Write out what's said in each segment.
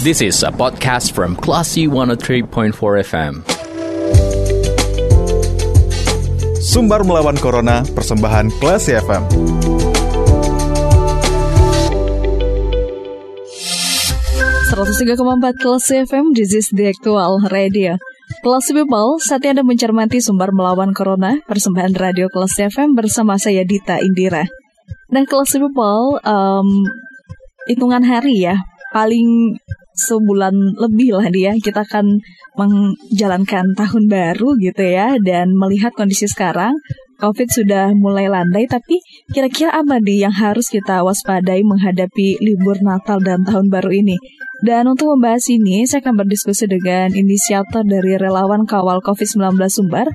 This is a podcast from Classy 103.4 FM. Sumbar melawan Corona, persembahan Classy FM. empat Kelas FM, this is the actual radio. Kelas People, saatnya Anda mencermati sumber melawan Corona, persembahan radio Kelas FM bersama saya Dita Indira. Nah, Kelas People, um, hitungan hari ya, paling sebulan lebih lah dia. Kita akan menjalankan tahun baru gitu ya. Dan melihat kondisi sekarang COVID sudah mulai landai. Tapi kira-kira apa nih yang harus kita waspadai menghadapi libur Natal dan tahun baru ini? Dan untuk membahas ini saya akan berdiskusi dengan inisiator dari relawan kawal COVID-19 Sumbar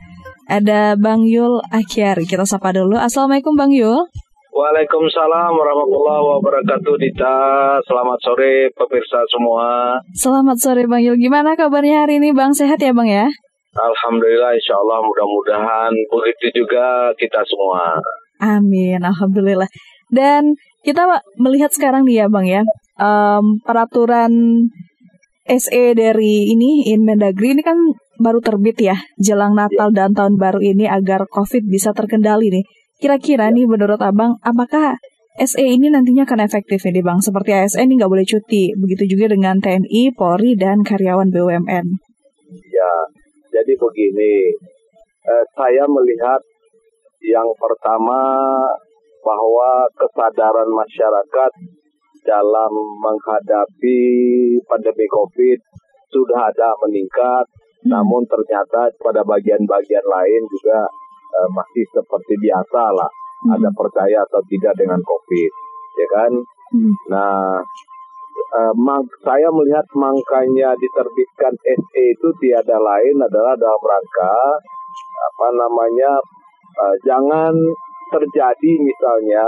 ada Bang Yul Akyari. Kita sapa dulu. Assalamualaikum Bang Yul Waalaikumsalam warahmatullahi wabarakatuh Dita. Selamat sore pemirsa semua. Selamat sore Bang Yul. Gimana kabarnya hari ini Bang? Sehat ya Bang ya? Alhamdulillah insya Allah mudah-mudahan begitu juga kita semua. Amin Alhamdulillah. Dan kita melihat sekarang nih ya Bang ya um, Peraturan SE dari ini Inmendagri ini kan baru terbit ya Jelang Natal ya. dan Tahun Baru ini agar COVID bisa terkendali nih Kira-kira nih menurut Abang, apakah SE ini nantinya akan efektif nih Bang? Seperti ASN ini nggak boleh cuti, begitu juga dengan TNI, Polri, dan karyawan BUMN. Ya, jadi begini, eh, saya melihat yang pertama bahwa kesadaran masyarakat dalam menghadapi pandemi COVID sudah ada meningkat, hmm. namun ternyata pada bagian-bagian lain juga uh, masih seperti biasa lah. Hmm. Ada percaya atau tidak dengan COVID, ya kan? Hmm. Nah, uh, saya melihat makanya diterbitkan SE itu tiada lain adalah dalam rangka apa namanya uh, jangan terjadi misalnya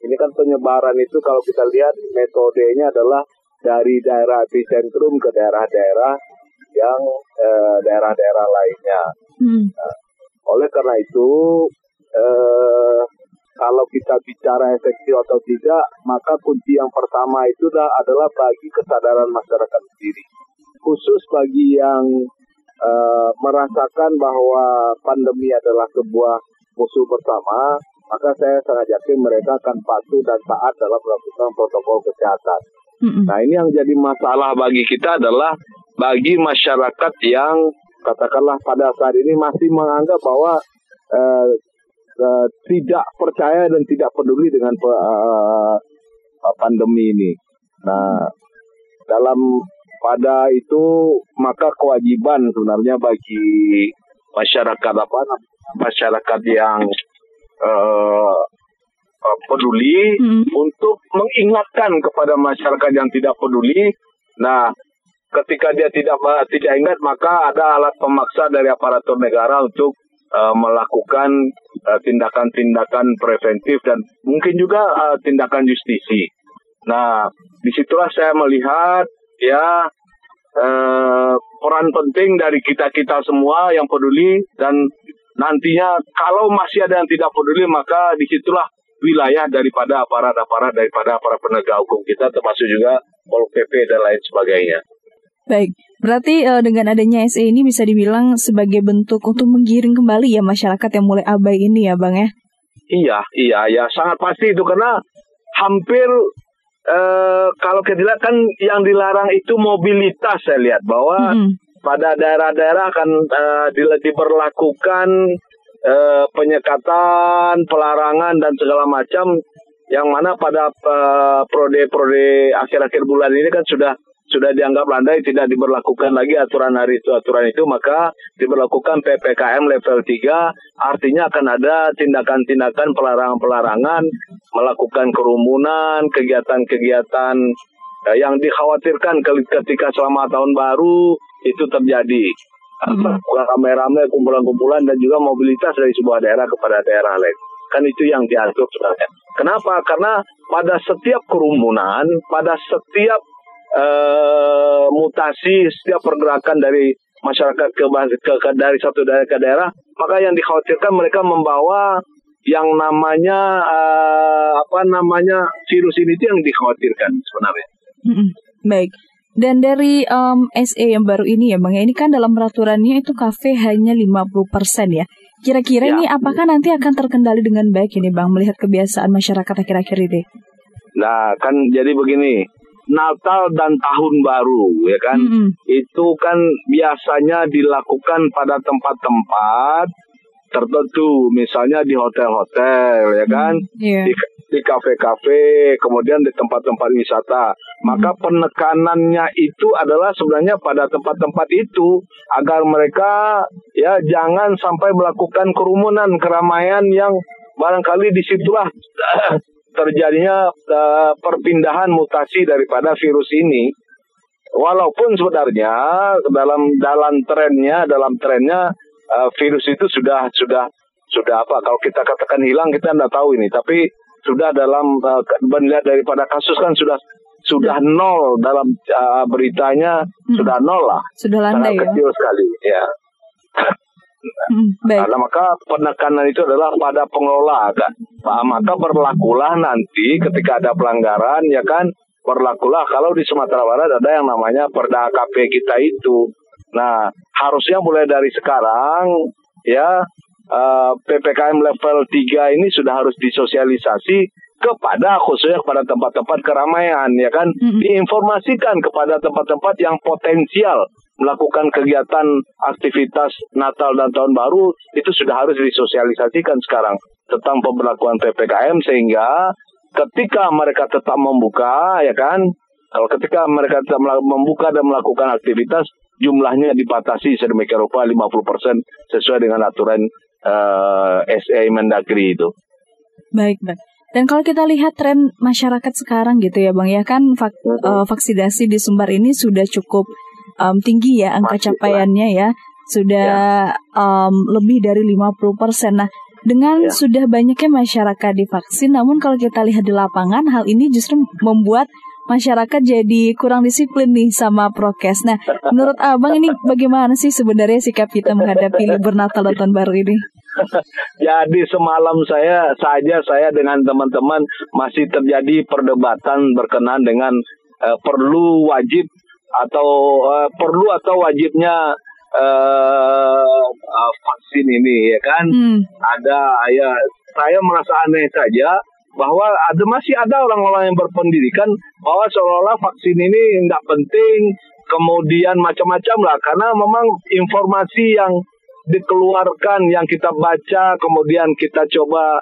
ini kan penyebaran itu kalau kita lihat metodenya adalah dari daerah epicentrum ke daerah-daerah yang daerah-daerah lainnya. Hmm. Oleh karena itu, eh, kalau kita bicara efektif atau tidak, maka kunci yang pertama itu adalah bagi kesadaran masyarakat sendiri. Khusus bagi yang eh, merasakan bahwa pandemi adalah sebuah musuh bersama, maka saya sangat yakin mereka akan patuh dan taat dalam melakukan protokol kesehatan. Mm-hmm. Nah ini yang jadi masalah bagi kita adalah bagi masyarakat yang katakanlah pada saat ini masih menganggap bahwa uh, uh, tidak percaya dan tidak peduli dengan uh, pandemi ini. Nah, dalam pada itu maka kewajiban sebenarnya bagi masyarakat apa masyarakat yang uh, peduli hmm. untuk mengingatkan kepada masyarakat yang tidak peduli. Nah, ketika dia tidak tidak ingat maka ada alat pemaksa dari aparatur negara untuk uh, melakukan uh, tindakan-tindakan preventif dan mungkin juga uh, tindakan justisi. Nah, di situlah saya melihat ya uh, peran penting dari kita kita semua yang peduli dan nantinya kalau masih ada yang tidak peduli maka di situlah wilayah daripada aparat-aparat daripada para penegak hukum kita termasuk juga Pol PP dan lain sebagainya. Baik, berarti uh, dengan adanya SE ini bisa dibilang sebagai bentuk untuk menggiring kembali ya masyarakat yang mulai abai ini ya Bang ya? Iya, iya, ya sangat pasti itu karena hampir uh, kalau kita lihat kan yang dilarang itu mobilitas saya lihat bahwa mm -hmm. pada daerah-daerah akan uh, diberlakukan uh, penyekatan, pelarangan dan segala macam yang mana pada prode-prode akhir-akhir bulan ini kan sudah sudah dianggap landai tidak diberlakukan lagi aturan hari itu aturan itu maka diberlakukan PPKM level 3 artinya akan ada tindakan-tindakan pelarangan-pelarangan melakukan kerumunan kegiatan-kegiatan eh, yang dikhawatirkan ketika selama tahun baru itu terjadi. Hmm. rame-rame kumpulan-kumpulan dan juga mobilitas dari sebuah daerah kepada daerah lain. Kan itu yang diatur sebenarnya. Kenapa? Karena pada setiap kerumunan pada setiap uh, mutasi setiap pergerakan dari masyarakat ke, ke, ke dari satu daerah ke daerah, maka yang dikhawatirkan mereka membawa yang namanya uh, apa namanya virus ini itu yang dikhawatirkan sebenarnya. Mm-hmm. Baik. Dan dari um, SE yang baru ini ya Bang, ya ini kan dalam peraturannya itu kafe hanya 50% ya. Kira-kira Ya. ini apakah nanti akan terkendali dengan baik ini Bang melihat kebiasaan masyarakat akhir-akhir ini? Nah, kan jadi begini. Natal dan tahun baru ya kan. Mm-mm. Itu kan biasanya dilakukan pada tempat-tempat tertentu, misalnya di hotel-hotel ya kan. Iya. di di kafe-kafe, kemudian di tempat-tempat wisata. Maka penekanannya itu adalah sebenarnya pada tempat-tempat itu agar mereka ya jangan sampai melakukan kerumunan, keramaian yang barangkali di situlah terjadinya eh, perpindahan mutasi daripada virus ini. Walaupun sebenarnya dalam dalam trennya, dalam trennya eh, virus itu sudah sudah sudah apa? Kalau kita katakan hilang kita tidak tahu ini, tapi sudah dalam uh, melihat daripada kasus kan sudah sudah nol dalam uh, beritanya Hmm. sudah nol lah Sudah landai sangat ya. kecil sekali ya baik. karena maka penekanan itu adalah pada pengelola kan? Pak, maka berlakulah nanti ketika ada pelanggaran ya kan? Berlakulah kalau di Sumatera Barat ada yang namanya perda AKP kita itu. Nah harusnya mulai dari sekarang ya eh, PPKM level 3 ini sudah harus disosialisasi kepada khususnya kepada tempat-tempat keramaian ya kan? Mm-mm. diinformasikan kepada tempat-tempat yang potensial melakukan kegiatan aktivitas Natal dan Tahun Baru itu sudah harus disosialisasikan sekarang tentang pemberlakuan PPKM sehingga ketika mereka tetap membuka ya kan kalau ketika mereka tetap membuka dan melakukan aktivitas jumlahnya dibatasi sedemikian rupa 50% sesuai dengan aturan eh, SE Mendagri itu. Baik, baik. Dan kalau kita lihat tren masyarakat sekarang gitu ya Bang, ya kan vak- eh, vaksinasi di Sumbar ini sudah cukup em, tinggi ya angka Masif lah. capaiannya ya. Sudah em, lebih dari 50%. Nah, dengan Ya. sudah banyaknya masyarakat divaksin, namun kalau kita lihat di lapangan hal ini justru membuat masyarakat jadi kurang disiplin nih sama prokes. Nah, menurut Abang ini bagaimana sih sebenarnya sikap kita menghadapi libur Natal dan Tahun Baru ini? Jadi semalam saya saja saya dengan teman-teman masih terjadi perdebatan berkenaan dengan eh, perlu wajib atau eh, perlu atau wajibnya eh, eh, vaksin ini ya kan? Hmm, ada ya saya merasa aneh saja bahwa ada masih ada orang-orang yang berpendidikan bahwa seolah-olah vaksin ini nggak penting kemudian macam-macam lah. Karena memang informasi yang dikeluarkan yang kita baca kemudian kita coba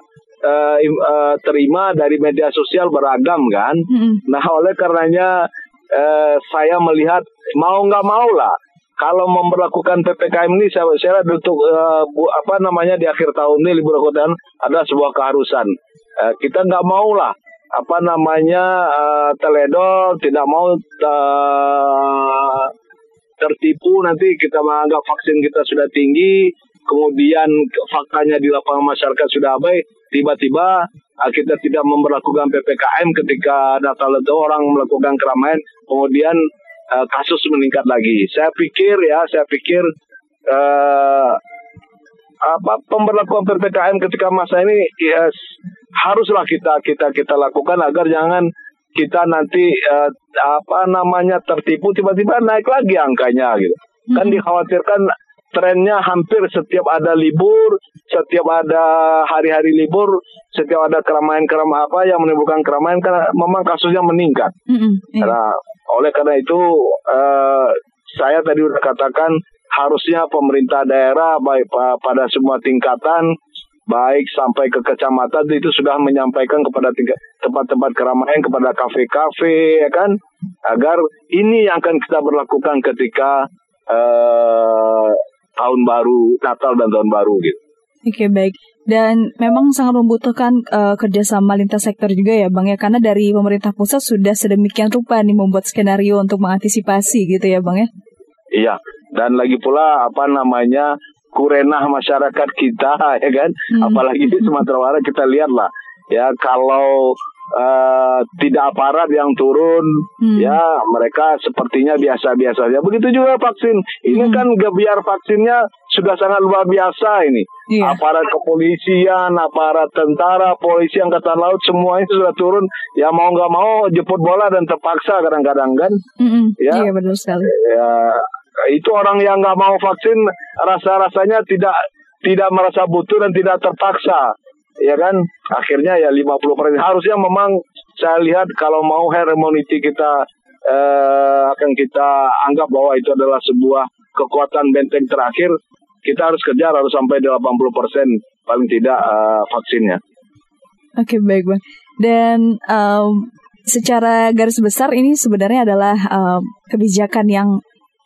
im- eh, terima dari media sosial beragam kan? Mm-mm. Nah, oleh karenanya eh, saya melihat mau nggak mau lah. Kalau memperlakukan ppkm ini saya saya untuk eh, bu- apa namanya di akhir tahun ini libur akhir ada sebuah keharusan. Eh, kita nggak mau lah. Apa namanya eh, teledor tidak mau eh, tertipu. Nanti kita menganggap vaksin kita sudah tinggi kemudian faktanya di lapangan masyarakat sudah abai tiba-tiba kita tidak memperlakukan PPKM ketika Natal itu orang melakukan keramaian kemudian eh, kasus meningkat lagi. Saya pikir ya saya pikir eh, apa pemberlakuan PPKM ketika masa ini ya, s- haruslah kita kita kita lakukan agar jangan kita nanti eh, apa namanya tertipu tiba-tiba naik lagi angkanya gitu. Kan dikhawatirkan trennya hampir setiap ada libur setiap ada hari-hari libur setiap ada keramaian-keramaian apa yang menimbulkan keramaian karena memang kasusnya meningkat Mm-mm, iya. Nah, oleh karena itu eh, saya tadi sudah katakan harusnya pemerintah daerah baik pa- pada semua tingkatan baik sampai ke kecamatan itu sudah menyampaikan kepada tempat-tempat keramaian kepada kafe-kafe ya kan agar ini yang akan kita berlakukan ketika eh, tahun baru Natal dan tahun baru gitu. Oke baik dan memang sangat membutuhkan eh, kerjasama lintas sektor juga ya bang ya karena dari pemerintah pusat sudah sedemikian rupa nih membuat skenario untuk mengantisipasi gitu ya bang ya. Iya, dan lagi pula apa namanya kurenah masyarakat kita ya kan, Hmm. apalagi di Sumatera Barat kita lihat lah ya kalau uh, tidak aparat yang turun. Hmm. ya mereka sepertinya biasa-biasa saja begitu juga vaksin. Ini hmm. kan biar vaksinnya sudah sangat luar biasa ini. Yeah. aparat kepolisian aparat tentara polisi angkatan laut semuanya sudah turun. Ya mau nggak mau jemput bola dan terpaksa kadang-kadang kan? Hmm. ya. Yeah, betul sekali. Ya itu orang yang nggak mau vaksin rasa-rasanya tidak tidak merasa butuh dan tidak terpaksa ya kan akhirnya ya 50 persen harusnya memang saya lihat kalau mau herd immunity kita eh, akan kita anggap bahwa itu adalah sebuah kekuatan benteng terakhir kita harus kejar harus sampai 80 persen paling tidak eh, vaksinnya. Oke okay, baik bang dan um, secara garis besar ini sebenarnya adalah um, kebijakan yang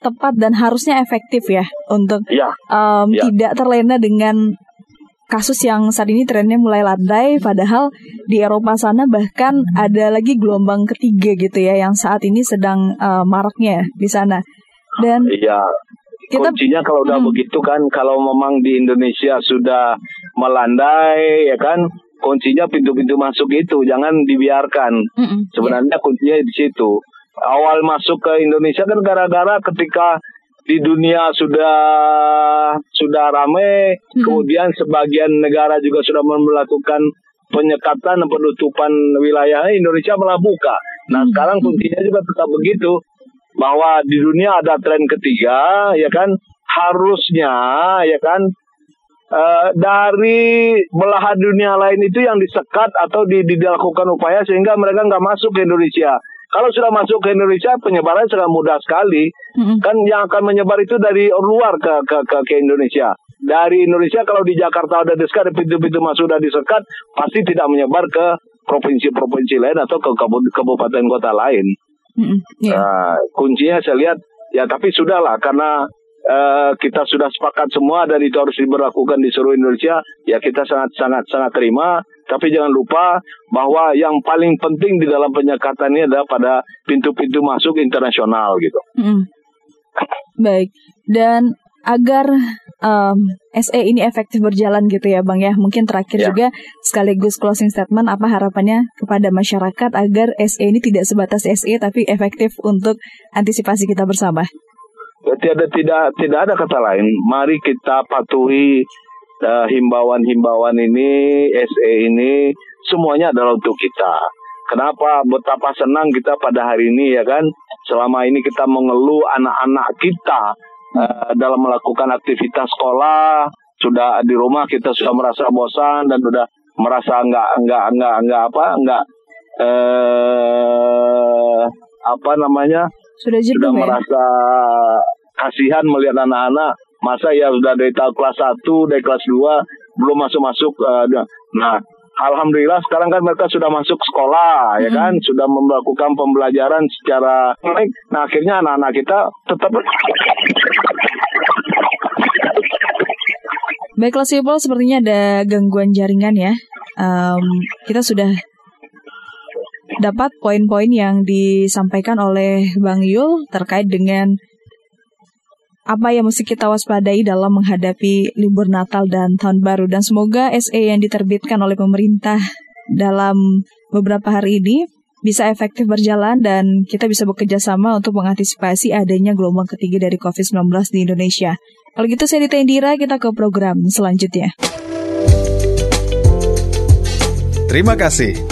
tepat dan harusnya efektif ya untuk ya, um, ya. tidak terlena dengan kasus yang saat ini trennya mulai landai padahal di Eropa sana bahkan ada lagi gelombang ketiga gitu ya yang saat ini sedang uh, maraknya di sana. Dan iya. kita, kuncinya kalau udah hmm. begitu kan kalau memang di Indonesia sudah melandai ya kan kuncinya pintu-pintu masuk itu jangan dibiarkan. Hmm, sebenarnya yeah. kuncinya di situ. Awal masuk ke Indonesia kan gara-gara ketika di dunia sudah sudah ramai, hmm. kemudian sebagian negara juga sudah melakukan penyekatan dan penutupan wilayah Indonesia malah buka. Nah, hmm. sekarang kuncinya juga tetap begitu bahwa di dunia ada tren ketiga, ya kan? Harusnya, ya kan? Uh, dari belahan dunia lain itu yang disekat atau di, dilakukan upaya sehingga mereka nggak masuk ke Indonesia. Kalau sudah masuk ke Indonesia, penyebaran sangat mudah sekali. Mm-hmm. Kan yang akan menyebar itu dari luar ke, ke, ke, ke Indonesia. Dari Indonesia kalau di Jakarta ada disekat, pintu-pintu masuk sudah disekat, pasti tidak menyebar ke provinsi-provinsi lain atau ke kabupaten kota lain. Mm-hmm. Yeah. Nah, kuncinya saya lihat, ya tapi sudahlah karena uh, kita sudah sepakat semua dan itu harus diberlakukan di seluruh Indonesia, ya kita sangat sangat sangat terima. Tapi jangan lupa bahwa yang paling penting di dalam penyekatan ini adalah pada pintu-pintu masuk internasional gitu. Hmm. Baik. Dan agar um, SE ini efektif berjalan gitu ya Bang ya. Mungkin terakhir ya. juga sekaligus closing statement apa harapannya kepada masyarakat agar SE ini tidak sebatas SE tapi efektif untuk antisipasi kita bersama. Tidak tidak tidak ada kata lain. Mari kita patuhi uh, himbauan-himbauan ini, SE ini, semuanya adalah untuk kita. Kenapa? Betapa senang kita pada hari ini ya kan. Selama ini kita mengeluh anak-anak kita uh, dalam melakukan aktivitas sekolah, sudah di rumah kita sudah merasa bosan dan sudah merasa enggak enggak enggak enggak apa enggak eh apa namanya sudah, sudah ya? merasa kasihan melihat anak-anak masa ya sudah dari tahun kelas 1, dari kelas 2 belum masuk-masuk uh, nah Alhamdulillah sekarang kan mereka sudah masuk sekolah ya hmm. ya kan sudah melakukan pembelajaran secara baik. Nah akhirnya anak-anak kita tetap Baiklah Sipol, sepertinya ada gangguan jaringan ya. Um, kita sudah dapat poin-poin yang disampaikan oleh Bang Yul terkait dengan apa yang mesti kita waspadai dalam menghadapi libur Natal dan Tahun Baru dan semoga SE yang diterbitkan oleh pemerintah dalam beberapa hari ini bisa efektif berjalan dan kita bisa bekerja sama untuk mengantisipasi adanya gelombang ketiga dari COVID-19 di Indonesia. Kalau gitu saya Dita Indira, kita ke program selanjutnya. Terima kasih.